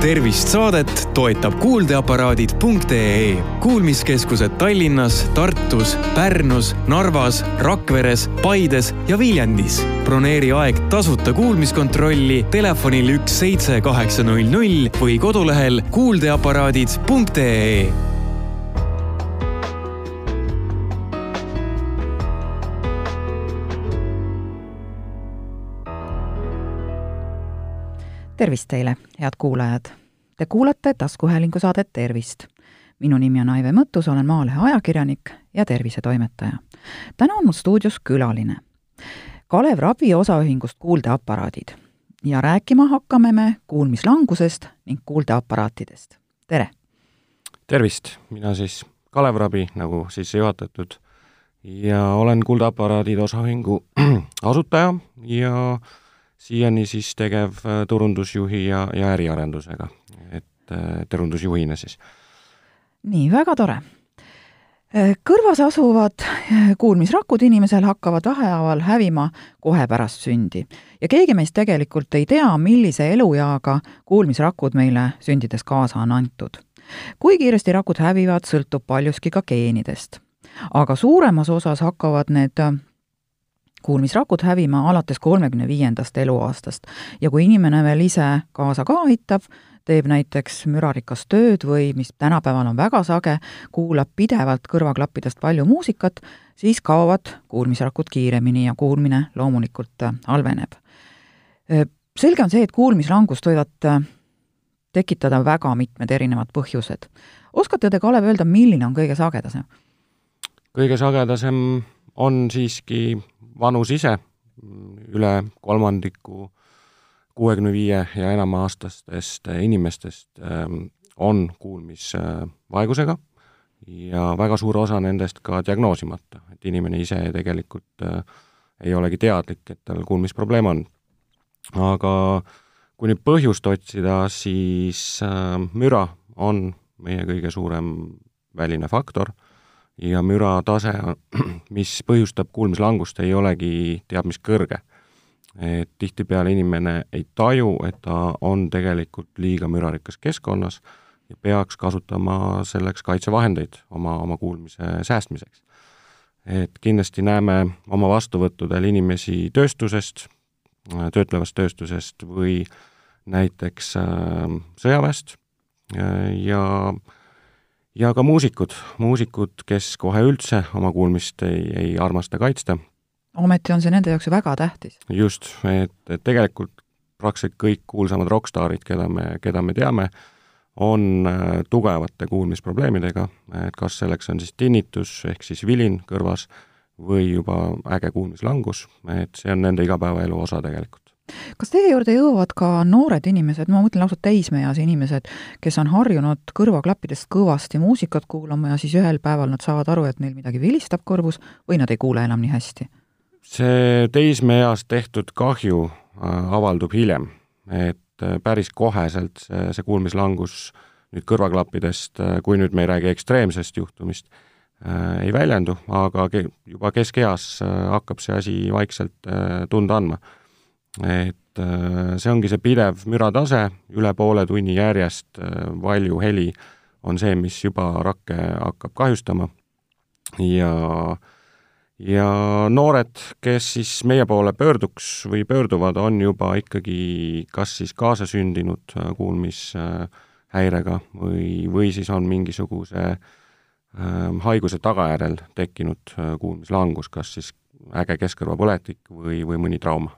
tervist saadet toetab kuuldeaparaadid.ee kuulmiskeskused Tallinnas, Tartus, Pärnus, Narvas, Rakveres, Paides ja Viljandis. broneeri aeg tasuta kuulmiskontrolli telefonil üks seitse kaheksa null null või kodulehel kuuldeaparaadid.ee tervist teile, head kuulajad! Te kuulate taskuhäälingu saadet Tervist. minu nimi on Aive Mõttus, olen Maalehe ajakirjanik ja tervisetoimetaja. täna on mul stuudios külaline, Kalev Ravi osaühingust Kuuldeaparaadid ja rääkima hakkame me kuulmislangusest ning kuuldeaparaatidest. tere! tervist, mina siis Kalev Rabi, nagu sisse juhatatud, ja olen Kuuldeaparaadid osaühingu asutaja ja siiani siis tegev äh, turundusjuhi ja, ja äriarendusega, et äh, turundusjuhina siis. nii, väga tore. Äh, kõrvas asuvad kuulmisrakud inimesel hakkavad vähehaaval hävima kohe pärast sündi ja keegi meist tegelikult ei tea, millise elueaga kuulmisrakud meile sündides kaasa on antud. kui kiiresti rakud hävivad, sõltub paljuski ka geenidest. aga suuremas osas hakkavad need kuulmisrakud hävima alates kolmekümne viiendast eluaastast ja kui inimene veel ise kaasa ka aitab, teeb näiteks mürarikast tööd või mis tänapäeval on väga sage, kuulab pidevalt kõrvaklappidest palju muusikat, siis kaovad kuulmisrakud kiiremini ja kuulmine loomulikult äh, halveneb. Äh, selge on see, et kuulmislangust võivad äh, tekitada väga mitmed erinevad põhjused. oskate te, Kalev, öelda, milline on kõige sagedasem? kõige sagedasem on siiski vanus ise, üle kolmandiku kuuekümne viie ja enama aastastest inimestest ähm, on kuulmisvaegusega ja väga suur osa nendest ka diagnoosimata, et inimene ise tegelikult äh, ei olegi teadlik, et tal kuulmisprobleem on. aga kui nüüd põhjust otsida, siis äh, müra on meie kõige suurem väline faktor ja müratase, mis põhjustab kuulmislangust, ei olegi teab mis kõrge. et tihtipeale inimene ei taju, et ta on tegelikult liiga mürarikas keskkonnas ja peaks kasutama selleks kaitsevahendeid oma, oma kuulmise säästmiseks. et kindlasti näeme oma vastuvõttudel inimesi tööstusest, töötlevast tööstusest või näiteks äh, sõjaväest äh, ja äh, ja ka muusikud, muusikud, kes kohe üldse oma kuulmist ei, ei armasta kaitsta. ometi on see nende jaoks ju väga tähtis. just, et, et tegelikult praktiliselt kõik kuulsamad rokkstaarid, keda me, keda me teame, on äh, tugevate kuulmisprobleemidega, et kas selleks on siis tinnitus ehk siis vilin kõrvas või juba äge kuulmislangus, et see on nende igapäevaelu osa tegelikult kas teie juurde jõuavad ka noored inimesed, ma mõtlen lausa täismeeas inimesed, kes on harjunud kõrvaklappidest kõvasti muusikat kuulama ja siis ühel päeval nad saavad aru, et neil midagi vilistab kõrvus või nad ei kuule enam nii hästi? see teismeeas tehtud kahju äh, avaldub hiljem, et äh, päris koheselt see, see kuulmislangus nüüd kõrvaklappidest, äh, kui nüüd me ei räägi ekstreemsest juhtumist, ei väljendu, aga juba keskeas hakkab see asi vaikselt tunda andma et äh, see ongi see pidev müratase, üle poole tunni järjest äh, valju heli on see, mis juba rakke hakkab kahjustama. Ja ja noored, kes siis meie poole pöörduks või pöörduvad, on juba ikkagi kas siis kaasasündinud äh, kuulmishäirega või, või siis on mingisuguse äh, haiguse tagajärjel tekkinud kuulmislangus, kas siis äge keskkõrvapõletik või, või mõni trauma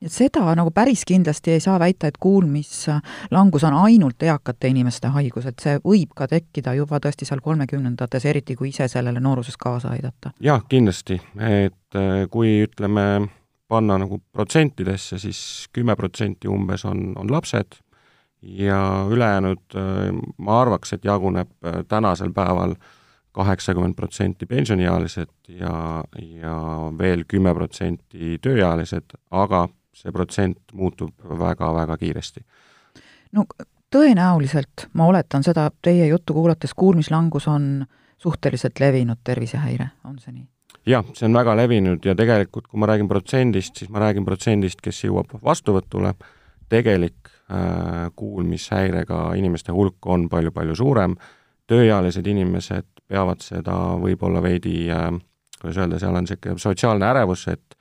nii et seda nagu päris kindlasti ei saa väita, et kuulmislangus on ainult eakate inimeste haigus, et see võib ka tekkida juba tõesti seal kolmekümnendates, eriti kui ise sellele nooruses kaasa aidata. jah, kindlasti, et äh, kui ütleme, panna nagu protsentidesse siis, kümme protsenti umbes on, on lapsed ja ülejäänud äh, ma arvaks, et jaguneb äh, tänasel päeval kaheksakümmend protsenti pensioniealised ja, ja veel kümme protsenti tööealised, aga see protsent muutub väga-väga kiiresti. no tõenäoliselt, ma oletan seda teie juttu kuulates, kuulmislangus on suhteliselt levinud tervisehäire, on see nii? jah, see on väga levinud ja tegelikult, kui ma räägin protsendist, siis ma räägin protsendist, kes jõuab vastuvõtule, tegelik kuulmishäirega inimeste hulk on palju-palju suurem, tööealised inimesed peavad seda võib-olla veidi, kuidas öelda, seal on niisugune sotsiaalne ärevus, et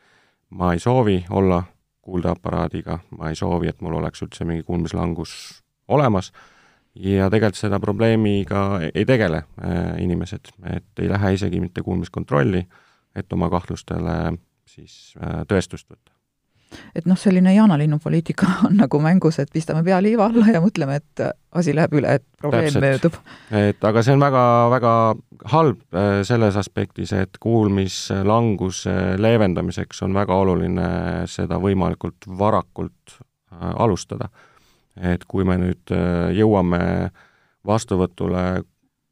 ma ei soovi olla kuuldeaparaadiga, ma ei soovi, et mul oleks üldse mingi kuulmislangus olemas. Ja tegelikult seda probleemiga ei tegele äh, inimesed, et ei lähe isegi mitte kuulmiskontrolli, et oma kahtlustele siis äh, tõestust võtta et noh, selline jaanalinnu poliitika on nagu mängus, et pistame pea liiva alla ja mõtleme, et asi läheb üle, et probleem Täpselt. möödub. et aga see on väga, väga halb äh, selles aspektis, et kuulmislanguse leevendamiseks on väga oluline seda võimalikult varakult äh, alustada. et kui me nüüd äh, jõuame vastuvõtule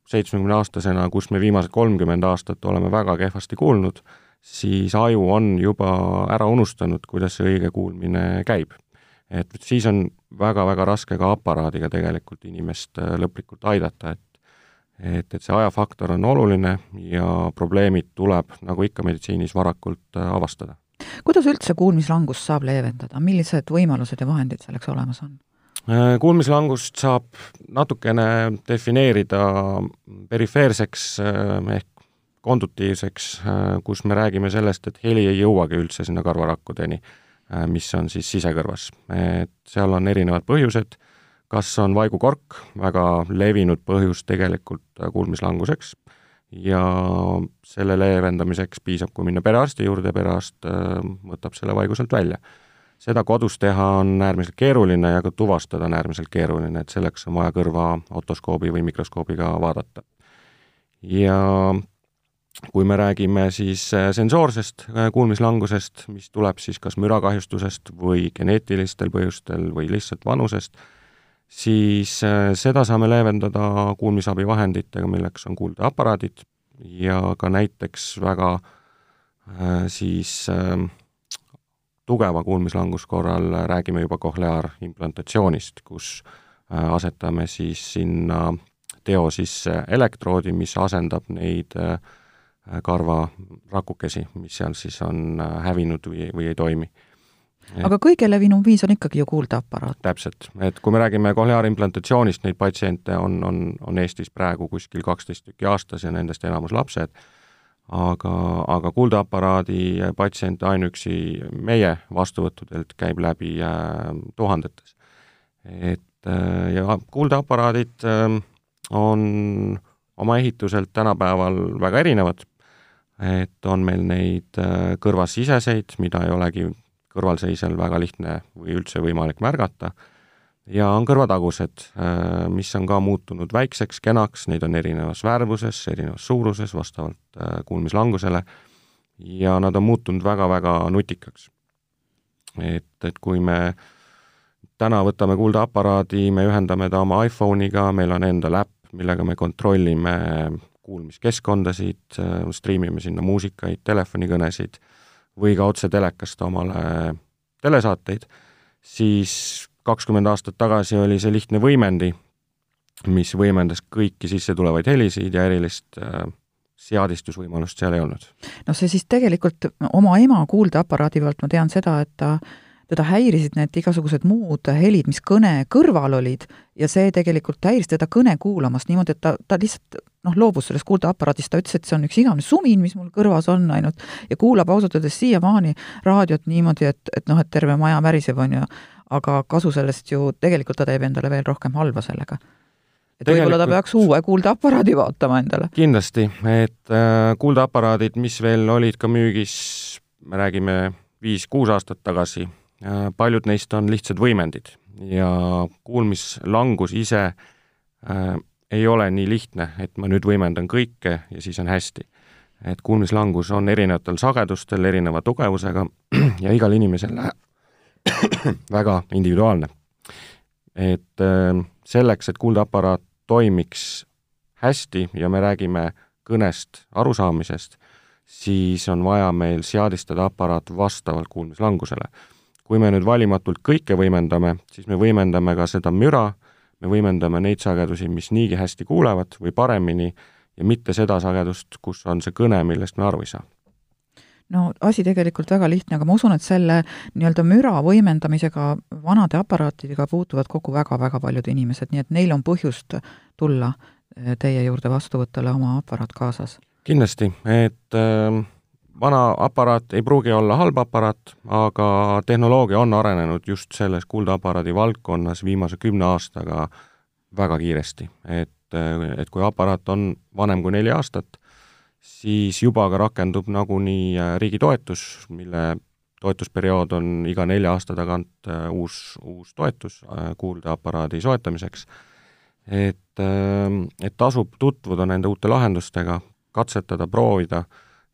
seitsmekümneaastasena, kus me viimased kolmkümmend aastat oleme väga kehvasti kuulnud, siis aju on juba ära unustanud, kuidas see õige kuulmine käib. et siis on väga-väga raske ka aparaadiga tegelikult inimest äh, lõplikult aidata, et et, et see ajafaktor on oluline ja probleemid tuleb, nagu ikka meditsiinis, varakult äh, avastada. kuidas üldse kuulmislangust saab leevendada, millised võimalused ja vahendid selleks olemas on? Äh, kuulmislangust saab natukene defineerida perifeerseks ehk kondutiivseks, äh, kus me räägime sellest, et heli ei jõuagi üldse sinna karvarakkudeni, äh, mis on siis sisekõrvas. et seal on erinevad põhjused, kas on vaigukork, väga levinud põhjus tegelikult äh, kuulmislanguseks, ja selle leevendamiseks piisab, kui minna perearsti juurde, perearst võtab selle vaigu sealt välja. seda kodus teha on äärmiselt keeruline ja ka tuvastada on äärmiselt keeruline, et selleks on vaja kõrva otoskoobi või mikroskoobiga vaadata. ja kui me räägime siis äh, sensoorsest äh, kuulmislangusest, mis tuleb siis kas mürakahjustusest või geneetilistel põhjustel või lihtsalt vanusest, siis äh, seda saame leevendada kuulmisabivahenditega, milleks on kuuldeaparaadid ja ka näiteks väga siis tugeva kuulmislanguse korral räägime juba kohleaarimplantatsioonist, kus asetame siis sinna teo sisse elektroodi, mis asendab neid Äh, karvarakukesi, mis seal siis on äh, hävinud või, või ei toimi. aga kõige levinum viis on ikkagi ju kuuldeaparaat? täpselt, et kui me räägime kohleaarimplantatsioonist, neid patsiente on, on, on Eestis praegu kuskil kaksteist tükki aastas ja nendest enamus lapsed, aga, aga kuuldeaparaadi patsiente ainuüksi meie vastuvõttudelt käib läbi äh, tuhandetes. et äh, ja kuuldeaparaadid äh, on oma ehituselt tänapäeval väga erinevad, et on meil neid äh, kõrvasiseseid, mida ei olegi kõrvalseisjal väga lihtne või üldse võimalik märgata, ja on kõrvatagused, äh, mis on ka muutunud väikseks, kenaks, neid on erinevas värvuses, erinevas suuruses, vastavalt äh, kuulmislangusele, ja nad on muutunud väga-väga nutikaks. et, et kui me täna võtame kuuldeaparaadi, me ühendame ta oma iPhone'iga, meil on endal äpp, millega me kontrollime kuulmiskeskkondasid, striimime sinna muusikaid, telefonikõnesid või ka otse telekast omale telesaateid, siis kakskümmend aastat tagasi oli see lihtne võimendi, mis võimendas kõiki sisse tulevaid helisid ja erilist äh, seadistusvõimalust seal ei olnud. no see siis tegelikult oma ema kuuldeaparaadi pealt ma tean seda, et ta teda häirisid need igasugused muud helid, mis kõne kõrval olid ja see tegelikult häiris teda kõne kuulamast niimoodi, et ta, ta lihtsalt noh, loobus sellest kuuldeaparaadist, ta ütles, et see on üks igavene sumin, mis mul kõrvas on ainult, ja kuulab ausalt öeldes siiamaani raadiot niimoodi, et, et noh, et terve maja väriseb, on ju, aga kasu sellest ju, tegelikult ta teeb endale veel rohkem halba sellega et võib-olla ta peaks uue kuuldeaparaadi vaatama endale. kindlasti, et äh, kuuldeaparaadid, mis veel olid ka müügis, me räägime viis-kuus aastat tagasi, paljud neist on lihtsad võimendid ja kuulmislangus ise äh, ei ole nii lihtne, et ma nüüd võimendan kõike ja siis on hästi. et kuulmislangus on erinevatel sagedustel, erineva tugevusega ja igal inimesel väga individuaalne. et äh, selleks, et kuuldeaparaat toimiks hästi ja me räägime kõnest arusaamisest, siis on vaja meil seadistada aparaat vastavalt kuulmislangusele kui me nüüd valimatult kõike võimendame, siis me võimendame ka seda müra, me võimendame neid sagedusi, mis niigi hästi kuulevad või paremini, ja mitte seda sagedust, kus on see kõne, millest me aru ei saa. no asi tegelikult väga lihtne, aga ma usun, et selle nii-öelda müra võimendamisega, vanade aparaatidega puutuvad kokku väga-väga paljud inimesed, nii et neil on põhjust tulla eh, teie juurde vastuvõtule oma aparaat kaasas. kindlasti, et äh, vana aparaat ei pruugi olla halb aparaat, aga tehnoloogia on arenenud just selles kuuldeaparaadi valdkonnas viimase kümne aastaga väga kiiresti, et, et kui aparaat on vanem kui neli aastat, siis juba ka rakendub nagunii äh, riigi toetus, mille toetusperiood on iga nelja aasta tagant äh, uus, uus toetus äh, kuuldeaparaadi soetamiseks. et, et tasub tutvuda nende uute lahendustega, katsetada, proovida,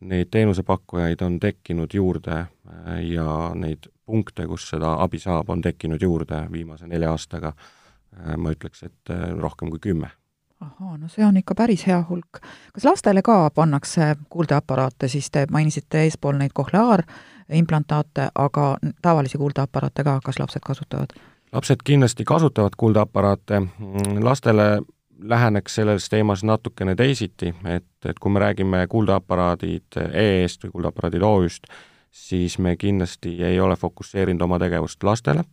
neid teenusepakkujaid on tekkinud juurde ja neid punkte, kus seda abi saab, on tekkinud juurde viimase nelja aastaga, ma ütleks, et rohkem kui kümme ahaa, no see on ikka päris hea hulk. kas lastele ka pannakse kuuldeaparaate, siis te mainisite eespool neid kohleaarimplantaate, aga tavalisi kuuldeaparaate ka, kas lapsed kasutavad? lapsed kindlasti kasutavad kuuldeaparaate, lastele läheneks selles teemas natukene teisiti, et, et kui me räägime kuuldeaparaadid EE-st või kuuldeaparaadid OÜ-st, siis me kindlasti ei ole fokusseerinud oma tegevust lastele,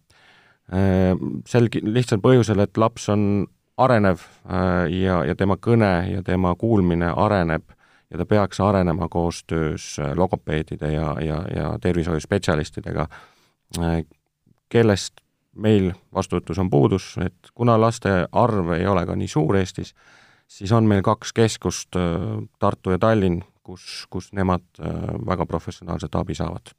sel lihtsal põhjusel, et laps on arenev äh, ja, ja tema kõne ja tema kuulmine areneb ja ta peaks arenema koostöös äh, logopeedide ja, ja, ja tervishoiuspetsialistidega, äh, kellest meil vastuvõtus on puudus, et kuna laste arv ei ole ka nii suur Eestis, siis on meil kaks keskust, Tartu ja Tallinn, kus, kus nemad väga professionaalset abi saavad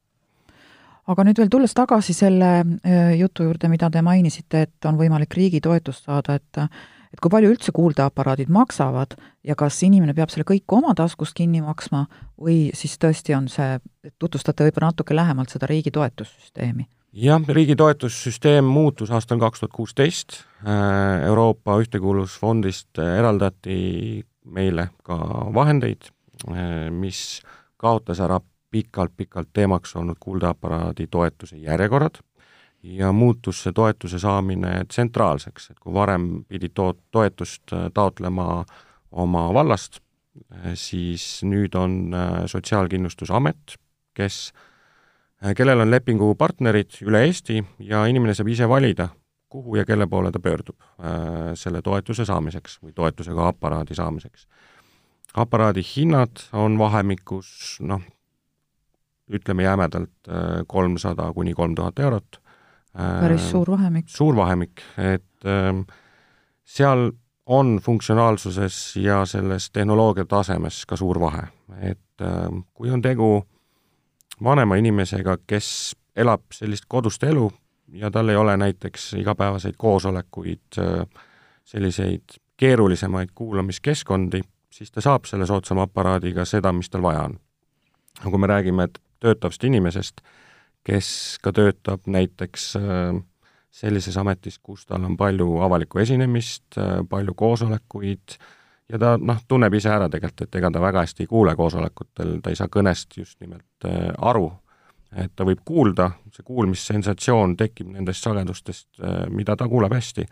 aga nüüd veel tulles tagasi selle äh, jutu juurde, mida te mainisite, et on võimalik riigi toetust saada, et et kui palju üldse kuuldeaparaadid maksavad ja kas inimene peab selle kõik oma taskust kinni maksma või siis tõesti on see, tutvustate võib-olla natuke lähemalt seda riigi toetussüsteemi? Jah, riigi toetussüsteem muutus aastal kaks tuhat kuusteist, äh, Euroopa Ühtekuuluvusfondist eraldati meile ka vahendeid, äh, mis kaotas ära pikalt-pikalt teemaks olnud kuuldeaparaadi toetuse järjekorrad ja muutus see toetuse saamine tsentraalseks, et kui varem pidi to-, toetust äh, taotlema oma vallast, äh, siis nüüd on äh, Sotsiaalkindlustusamet, kes, kellel on lepingupartnerid üle Eesti ja inimene saab ise valida, kuhu ja kelle poole ta pöördub selle toetuse saamiseks või toetusega aparaadi saamiseks. aparaadi hinnad on vahemikus noh, ütleme jämedalt äh, kolmsada kuni kolm tuhat eurot. päris suur vahemik. suur vahemik, et ähm, seal on funktsionaalsuses ja selles tehnoloogia tasemes ka suur vahe, et ähm, kui on tegu vanema inimesega, kes elab sellist kodust elu ja tal ei ole näiteks igapäevaseid koosolekuid, selliseid keerulisemaid kuulamiskeskkondi, siis ta saab selle soodsama aparaadiga seda, mis tal vaja on. aga kui me räägime, töötavast inimesest, kes ka töötab näiteks äh, sellises ametis, kus tal on palju avalikku esinemist, äh, palju koosolekuid ja ta noh, tunneb ise ära tegelikult, et ega ta väga hästi ei kuule koosolekutel, ta ei saa kõnest just nimelt äh, aru. et ta võib kuulda, see kuulmissensatsioon tekib nendest sagedustest, mida ta kuuleb hästi,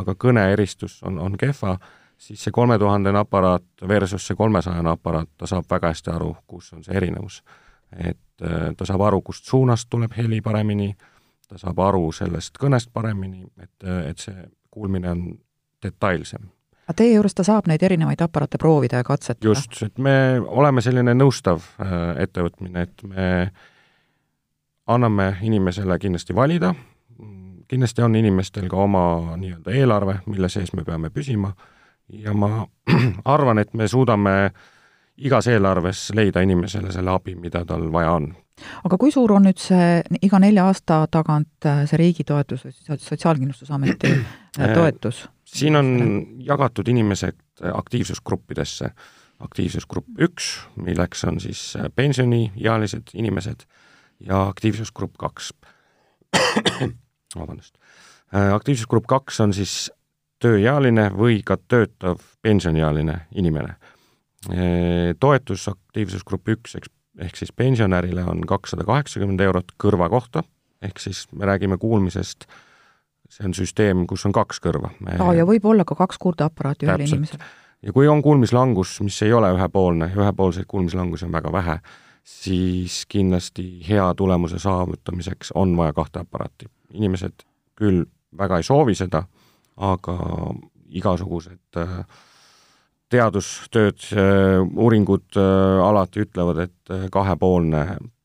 aga kõneeristus on, on kehva, siis see kolmetuhandene aparaat versus see kolmesajane aparaat, ta saab väga hästi aru, kus on see erinevus et äh, ta saab aru, kust suunast tuleb heli paremini, ta saab aru sellest kõnest paremini, et, äh, et see kuulmine on detailsem. Aga teie juures ta saab neid erinevaid aparaate proovida ja katsetada? just, et me oleme selline nõustav äh, ettevõtmine, et me anname inimesele kindlasti valida, kindlasti on inimestel ka oma nii-öelda eelarve, mille sees me peame püsima ja ma arvan, et me suudame igas eelarves leida inimesele selle abi, mida tal vaja on. aga kui suur on nüüd see iga nelja aasta tagant äh, see riigi toetus või Sotsiaalkindlustusameti äh, toetus? Siin on jagatud inimesed aktiivsusgruppidesse. aktiivsusgrupp üks, milleks on siis pensioniealised inimesed ja aktiivsusgrupp kaks. vabandust. aktiivsusgrupp kaks on siis tööealine või ka töötav pensioniealine inimene toetus aktiivsusgrupp üks, eks, ehk siis pensionärile on kakssada kaheksakümmend eurot kõrva kohta, ehk siis me räägime kuulmisest, see on süsteem, kus on kaks kõrva. aa, ja võib olla ka kaks kuuldeaparaati ühel inimesel? ja kui on kuulmislangus, mis ei ole ühepoolne, ühepoolseid kuulmislangusi on väga vähe, siis kindlasti hea tulemuse saavutamiseks on vaja kahte aparaati. inimesed küll väga ei soovi seda, aga igasugused äh, teadustööd, äh, uuringud äh, alati ütlevad, et kahepoolne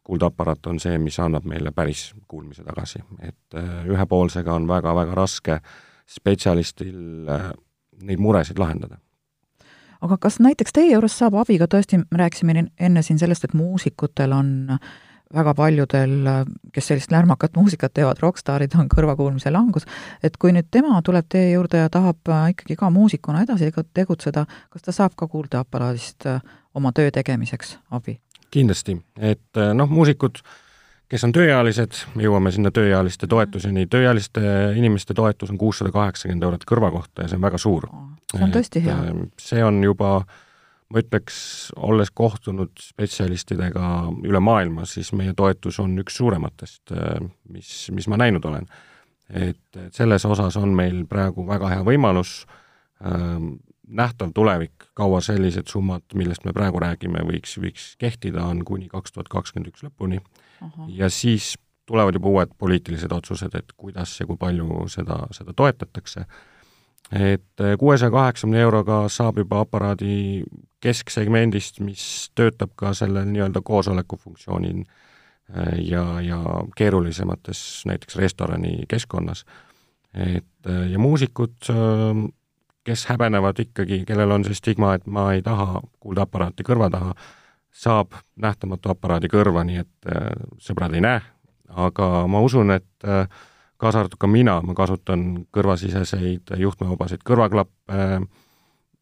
kuuldeaparaat on see, mis annab meile päris kuulmise tagasi. et ühepoolsega on väga-väga raske spetsialistil neid muresid lahendada aga kas näiteks teie juures saab abi ka tõesti, me rääkisime enne siin sellest, et muusikutel on väga paljudel, kes sellist lärmakat muusikat teevad, rokkstaarid on kõrvakuulmise langus, et kui nüüd tema tuleb teie juurde ja tahab ikkagi ka muusikuna edasi tegutseda, kas ta saab ka kuuldeaparaadist oma töö tegemiseks abi? Kindlasti, et noh, muusikud kes on tööealised, me jõuame sinna tööealiste toetuseni, tööealiste inimeste toetus on kuussada kaheksakümmend eurot kõrva kohta ja see on väga suur. see on tõesti hea. Äh, see on juba, ma ütleks, olles kohtunud spetsialistidega üle maailma, siis meie toetus on üks suurematest, äh, mis, mis ma näinud olen. et, et selles osas on meil praegu väga hea võimalus nähtav tulevik, kaua sellised summad, millest me praegu räägime, võiks, võiks kehtida, on kuni kaks tuhat kakskümmend üks lõpuni. ja siis tulevad juba uued poliitilised otsused, et kuidas ja kui palju seda, seda toetatakse. et kuuesaja kaheksakümne euroga saab juba aparaadi kesksegmendist, mis töötab ka sellel nii-öelda koosoleku funktsioonil ja, ja keerulisemates näiteks restorani keskkonnas. et ja muusikud kes häbenevad ikkagi, kellel on see stigma, et ma ei taha kuuldeaparaati kõrva taha, saab nähtamatu aparaadi kõrva, nii et äh, sõbrad ei näe, aga ma usun, et äh, kaasa arvatud ka mina, ma kasutan kõrvasiseseid juhtmevabasid kõrvaklappe äh,,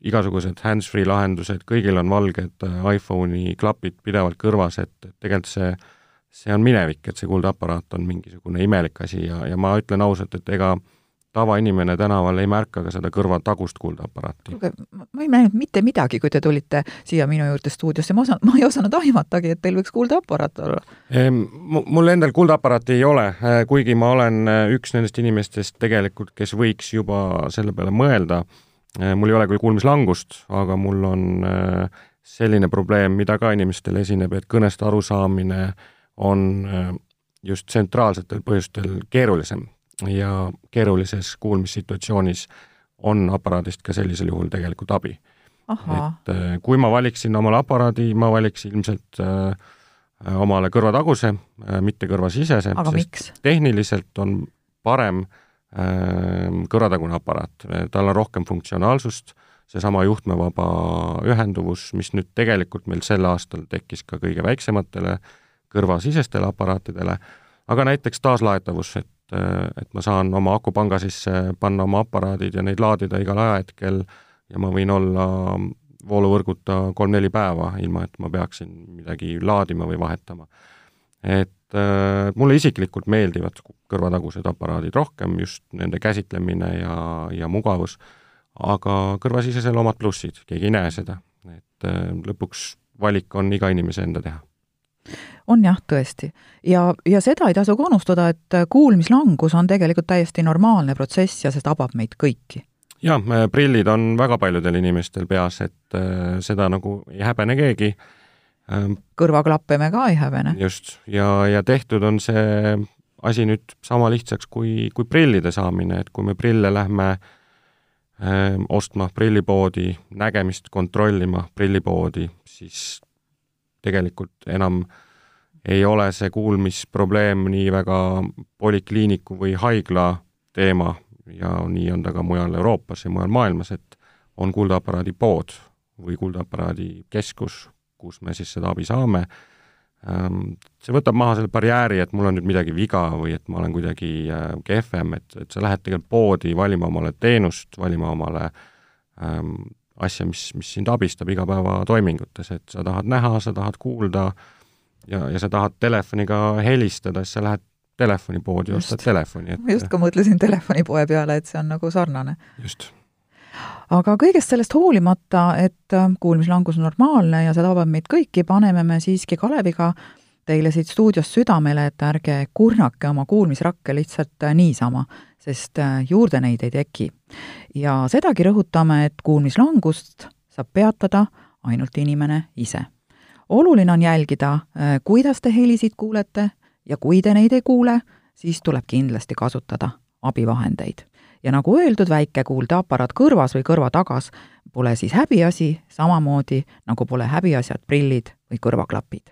igasugused hands-free lahendused, kõigil on valged äh, iPhone'i klapid pidevalt kõrvas, et tegelikult see, see on minevik, et see kuuldeaparaat on mingisugune imelik asi ja, ja ma ütlen ausalt, et ega äh, tavainimene tänaval ei märka ka seda kõrva tagust kuuldeaparaati. ma ei näinud mitte midagi, kui te tulite siia minu juurde stuudiosse, ma osan-, ma ei osanud aimatagi, et teil võiks kuuldeaparaat olla. Mul endal kuuldeaparaati ei ole, äh, kuigi ma olen äh, üks nendest inimestest tegelikult, kes võiks juba selle peale mõelda. Äh, mul ei ole küll kuulmislangust, aga mul on selline probleem, mida ka inimestel esineb, et kõnest arusaamine on just tsentraalsetel põhjustel keerulisem ja keerulises kuulmissituatsioonis on aparaadist ka sellisel juhul tegelikult abi. et äh, kui ma valiksin omale aparaadi, ma valiks ilmselt äh, omale kõrvataguse äh,, mitte kõrvasisese, sest miks? tehniliselt on parem äh, kõrvatagune aparaat, tal on rohkem funktsionaalsust, seesama juhtmevaba ühenduvus, mis nüüd tegelikult meil sel aastal tekkis ka kõige väiksematele kõrvasisestele aparaatidele, aga näiteks taaslaetavus, et et, et ma saan oma akupanga sisse panna oma aparaadid ja neid laadida igal ajahetkel ja ma võin olla vooluvõrguta kolm-neli päeva, ilma et ma peaksin midagi laadima või vahetama. et äh, mulle isiklikult meeldivad kõrvatagused aparaadid rohkem, just nende käsitlemine ja, ja mugavus, aga kõrvasisesel omad plussid, keegi ei näe seda, et äh, lõpuks valik on iga inimese enda teha on jah, tõesti. ja, ja seda ei tasu ka unustada, et kuulmislangus on tegelikult täiesti normaalne protsess ja see tabab meid kõiki. jah, prillid on väga paljudel inimestel peas, et äh, seda nagu ei häbene keegi ähm,. kõrvaklappe me ka ei häbene. just, ja, ja tehtud on see asi nüüd sama lihtsaks kui, kui prillide saamine, et kui me prille lähme äh, ostma prillipoodi, nägemist kontrollima prillipoodi, siis tegelikult enam ei ole see kuulmisprobleem nii väga polikliiniku või haigla teema ja nii on ta ka mujal Euroopas ja mujal maailmas, et on kuuldeaparaadi pood või kuuldeaparaadi keskus, kus me siis seda abi saame. Ähm, see võtab maha selle barjääri, et mul on nüüd midagi viga või et ma olen kuidagi äh, kehvem, et, et sa lähed tegelikult poodi valima omale teenust, valima omale ähm, asja, mis, mis sind abistab igapäevatoimingutes, et sa tahad näha, sa tahad kuulda ja, ja sa tahad telefoniga helistada, siis sa lähed telefonipoodi ja ostad telefoni, et ma just ka mõtlesin telefonipoe peale, et see on nagu sarnane. just. aga kõigest sellest hoolimata, et äh, kuulmislangus on normaalne ja see tabab meid kõiki, paneme me siiski Kaleviga teile siit stuudiost südamele, et ärge kurnake oma kuulmisrakke lihtsalt äh, niisama, sest äh, juurde neid ei teki. ja sedagi rõhutame, et kuulmislangust saab peatada ainult inimene ise. Oluline on jälgida, kuidas te helisid kuulete ja kui te neid ei kuule, siis tuleb kindlasti kasutada abivahendeid. ja nagu öeldud, väike kuuldeaparaat kõrvas või kõrva tagas pole siis häbiasi, samamoodi nagu pole häbiasjad prillid või kõrvaklapid.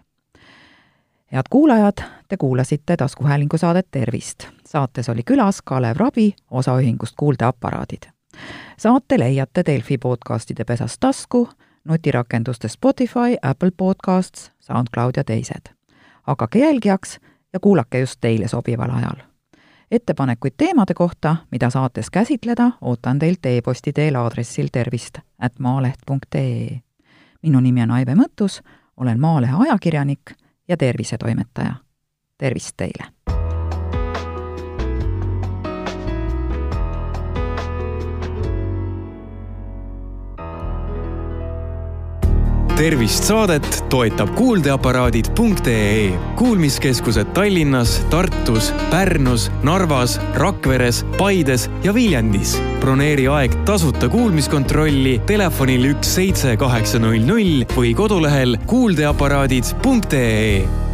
head kuulajad, te kuulasite taskuhäälingu saadet Tervist. saates oli külas Kalev Rabi osaühingust Kuuldeaparaadid. saate leiate Delfi podcastide pesast tasku, nutirakenduste Spotify, Apple Podcasts, SoundCloud ja teised. hakake jälgijaks ja kuulake just teile sobival ajal. ettepanekuid teemade kohta, mida saates käsitleda, ootan teilt e-posti teel aadressil tervist at maaleht.ee. minu nimi on Aive Mõttus, olen Maalehe ajakirjanik ja tervisetoimetaja. tervist teile! Tervist saadet toetab kuuldeaparaadid.ee kuulmiskeskused Tallinnas, Tartus, Pärnus, Narvas, Rakveres, Paides ja Viljandis. broneeri aeg tasuta kuulmiskontrolli telefonil üks seitse kaheksa null null või kodulehel kuuldeaparaadid.ee